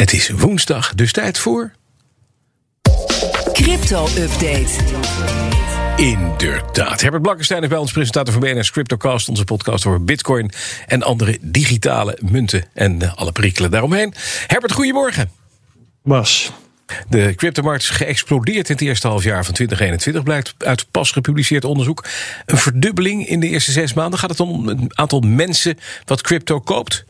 Het is woensdag, dus tijd voor. Crypto-update. Inderdaad. Herbert Blankenstein is bij ons presentator van BNS Cryptocast, onze podcast over Bitcoin en andere digitale munten en eh, alle perikelen daaromheen. Herbert, goedemorgen. Bas. De cryptomarkt is geëxplodeerd in het eerste halfjaar van 2021, blijkt uit pas gepubliceerd onderzoek. Een verdubbeling in de eerste zes maanden. Gaat het om het aantal mensen wat crypto koopt?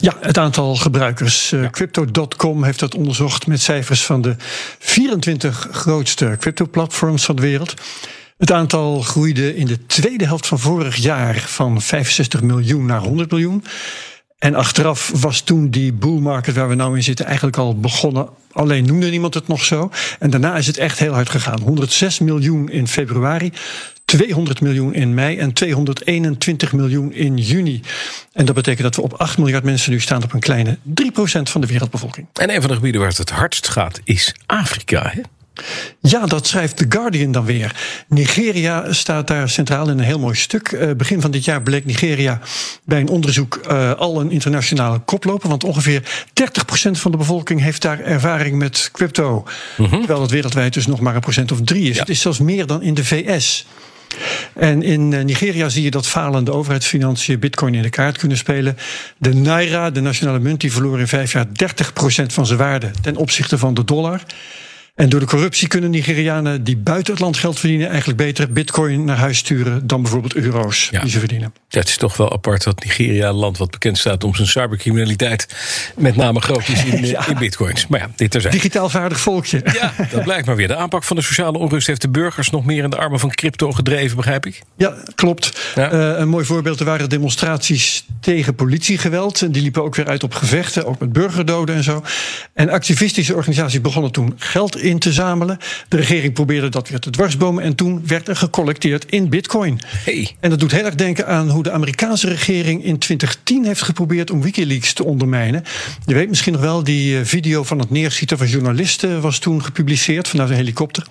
Ja, het aantal gebruikers. Uh, Crypto.com heeft dat onderzocht met cijfers van de 24 grootste crypto-platforms van de wereld. Het aantal groeide in de tweede helft van vorig jaar van 65 miljoen naar 100 miljoen. En achteraf was toen die bull market waar we nou in zitten eigenlijk al begonnen. Alleen noemde niemand het nog zo. En daarna is het echt heel hard gegaan. 106 miljoen in februari, 200 miljoen in mei en 221 miljoen in juni. En dat betekent dat we op 8 miljard mensen nu staan op een kleine 3% van de wereldbevolking. En een van de gebieden waar het het hardst gaat is Afrika. Hè? Ja, dat schrijft The Guardian dan weer. Nigeria staat daar centraal in een heel mooi stuk. Uh, begin van dit jaar bleek Nigeria bij een onderzoek uh, al een internationale koploper. Want ongeveer 30% van de bevolking heeft daar ervaring met crypto. Mm -hmm. Terwijl het wereldwijd dus nog maar een procent of drie is. Ja. Het is zelfs meer dan in de VS. En in Nigeria zie je dat falende overheidsfinanciën bitcoin in de kaart kunnen spelen. De naira, de nationale munt, die verloor in vijf jaar 30% van zijn waarde ten opzichte van de dollar. En door de corruptie kunnen Nigerianen die buiten het land geld verdienen, eigenlijk beter bitcoin naar huis sturen dan bijvoorbeeld euro's ja. die ze verdienen. Ja, het is toch wel apart dat Nigeria, een land wat bekend staat om zijn cybercriminaliteit, met name groot is in, ja. in bitcoins. Maar ja, dit er zijn. Digitaal vaardig volkje. Ja, dat blijkt maar weer. De aanpak van de sociale onrust heeft de burgers nog meer in de armen van crypto gedreven, begrijp ik? Ja, klopt. Ja. Uh, een mooi voorbeeld, er waren demonstraties tegen politiegeweld. En die liepen ook weer uit op gevechten, ook met burgerdoden en zo. En activistische organisaties begonnen toen geld in te zamelen. De regering probeerde dat weer te dwarsbomen. En toen werd er gecollecteerd in bitcoin. Hey. En dat doet heel erg denken aan hoe de Amerikaanse regering in 2010 heeft geprobeerd om Wikileaks te ondermijnen. Je weet misschien nog wel, die video van het neerschieten van journalisten was toen gepubliceerd vanuit een helikopter.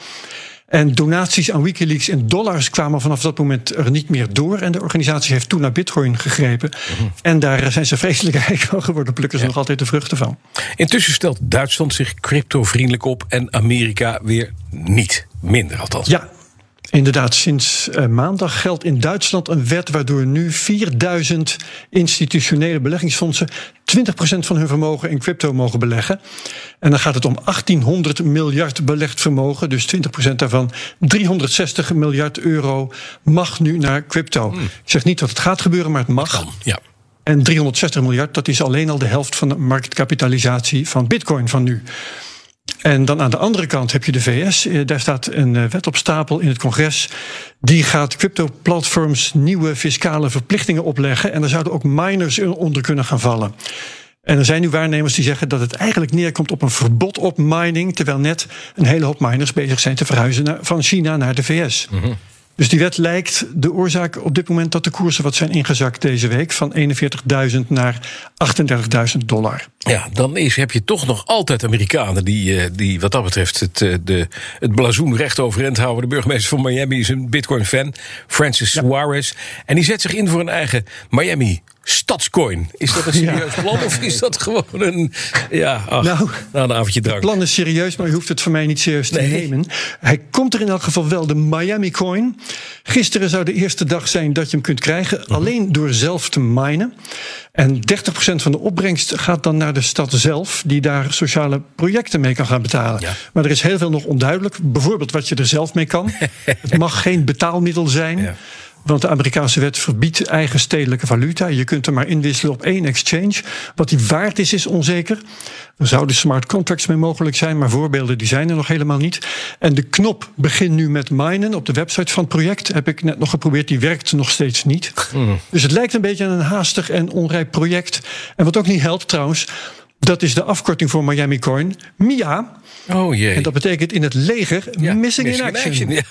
En donaties aan Wikileaks in dollars kwamen vanaf dat moment er niet meer door. En de organisatie heeft toen naar Bitcoin gegrepen. Mm-hmm. En daar zijn ze vreselijk rijk van geworden. Plukken ze ja. nog altijd de vruchten van. Intussen stelt Duitsland zich crypto-vriendelijk op en Amerika weer niet. Minder althans. Ja, Inderdaad, sinds uh, maandag geldt in Duitsland een wet waardoor nu 4000 institutionele beleggingsfondsen 20% van hun vermogen in crypto mogen beleggen. En dan gaat het om 1800 miljard belegd vermogen, dus 20% daarvan. 360 miljard euro mag nu naar crypto. Hmm. Ik zeg niet dat het gaat gebeuren, maar het mag. Kan, ja. En 360 miljard, dat is alleen al de helft van de marktkapitalisatie van Bitcoin van nu. En dan aan de andere kant heb je de VS. Daar staat een wet op stapel in het congres. Die gaat crypto-platforms nieuwe fiscale verplichtingen opleggen. En daar zouden ook miners onder kunnen gaan vallen. En er zijn nu waarnemers die zeggen dat het eigenlijk neerkomt op een verbod op mining. Terwijl net een hele hoop miners bezig zijn te verhuizen van China naar de VS. -hmm. Dus die wet lijkt de oorzaak op dit moment dat de koersen wat zijn ingezakt deze week van 41.000 naar 38.000 dollar. Ja, dan is, heb je toch nog altijd Amerikanen die, die wat dat betreft het, de, het blazoen recht overeind houden. De burgemeester van Miami is een Bitcoin-fan, Francis Suarez. En die zet zich in voor een eigen Miami stadscoin. Is dat een serieus ja. plan of is dat gewoon een, ja, ach, nou, nou, een avondje drank? Het plan is serieus, maar je hoeft het van mij niet serieus nee. te nemen. Hij komt er in elk geval wel, de Miami coin. Gisteren zou de eerste dag zijn dat je hem kunt krijgen, -huh. alleen door zelf te minen. En 30% van de opbrengst gaat dan naar de stad zelf, die daar sociale projecten mee kan gaan betalen. Ja. Maar er is heel veel nog onduidelijk. Bijvoorbeeld wat je er zelf mee kan. het mag geen betaalmiddel zijn. Ja. Want de Amerikaanse wet verbiedt eigen stedelijke valuta. Je kunt er maar inwisselen op één exchange. Wat die waard is, is onzeker. Er zouden smart contracts mee mogelijk zijn, maar voorbeelden die zijn er nog helemaal niet. En de knop begin nu met minen op de website van het project. Heb ik net nog geprobeerd, die werkt nog steeds niet. Mm. Dus het lijkt een beetje aan een haastig en onrijp project. En wat ook niet helpt trouwens, dat is de afkorting voor Miami Coin, MIA. Oh jee. En dat betekent in het leger ja, missing, missing, in action. action ja.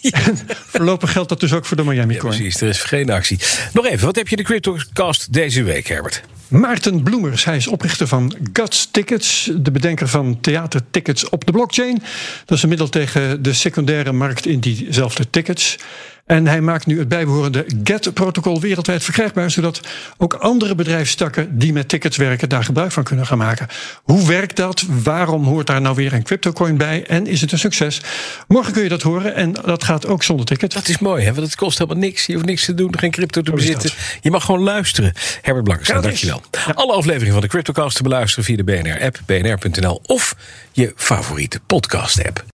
ja. voorlopig geldt dat dus ook voor de Miami ja, Coin. Precies, er is geen actie. Nog even, wat heb je de CryptoCast deze week, Herbert? Maarten Bloemers, hij is oprichter van Guts Tickets, de bedenker van theatertickets op de blockchain. Dat is een middel tegen de secundaire markt in diezelfde tickets. En hij maakt nu het bijbehorende GET-protocol wereldwijd verkrijgbaar, zodat ook andere bedrijfstakken die met tickets werken daar gebruik van kunnen gaan maken. Hoe werkt dat? Waarom hoort daar nou weer een CryptoCoin bij? En is het een succes? Morgen kun je dat horen en dat gaat ook zonder ticket. Dat is mooi, hè? want het kost helemaal niks. Je hoeft niks te doen, geen crypto te bezitten. Je mag gewoon luisteren. Herbert Blankers, ja, dankjewel. Ja. Alle afleveringen van de CryptoCast te beluisteren via de BNR-app, bnr.nl of je favoriete podcast-app.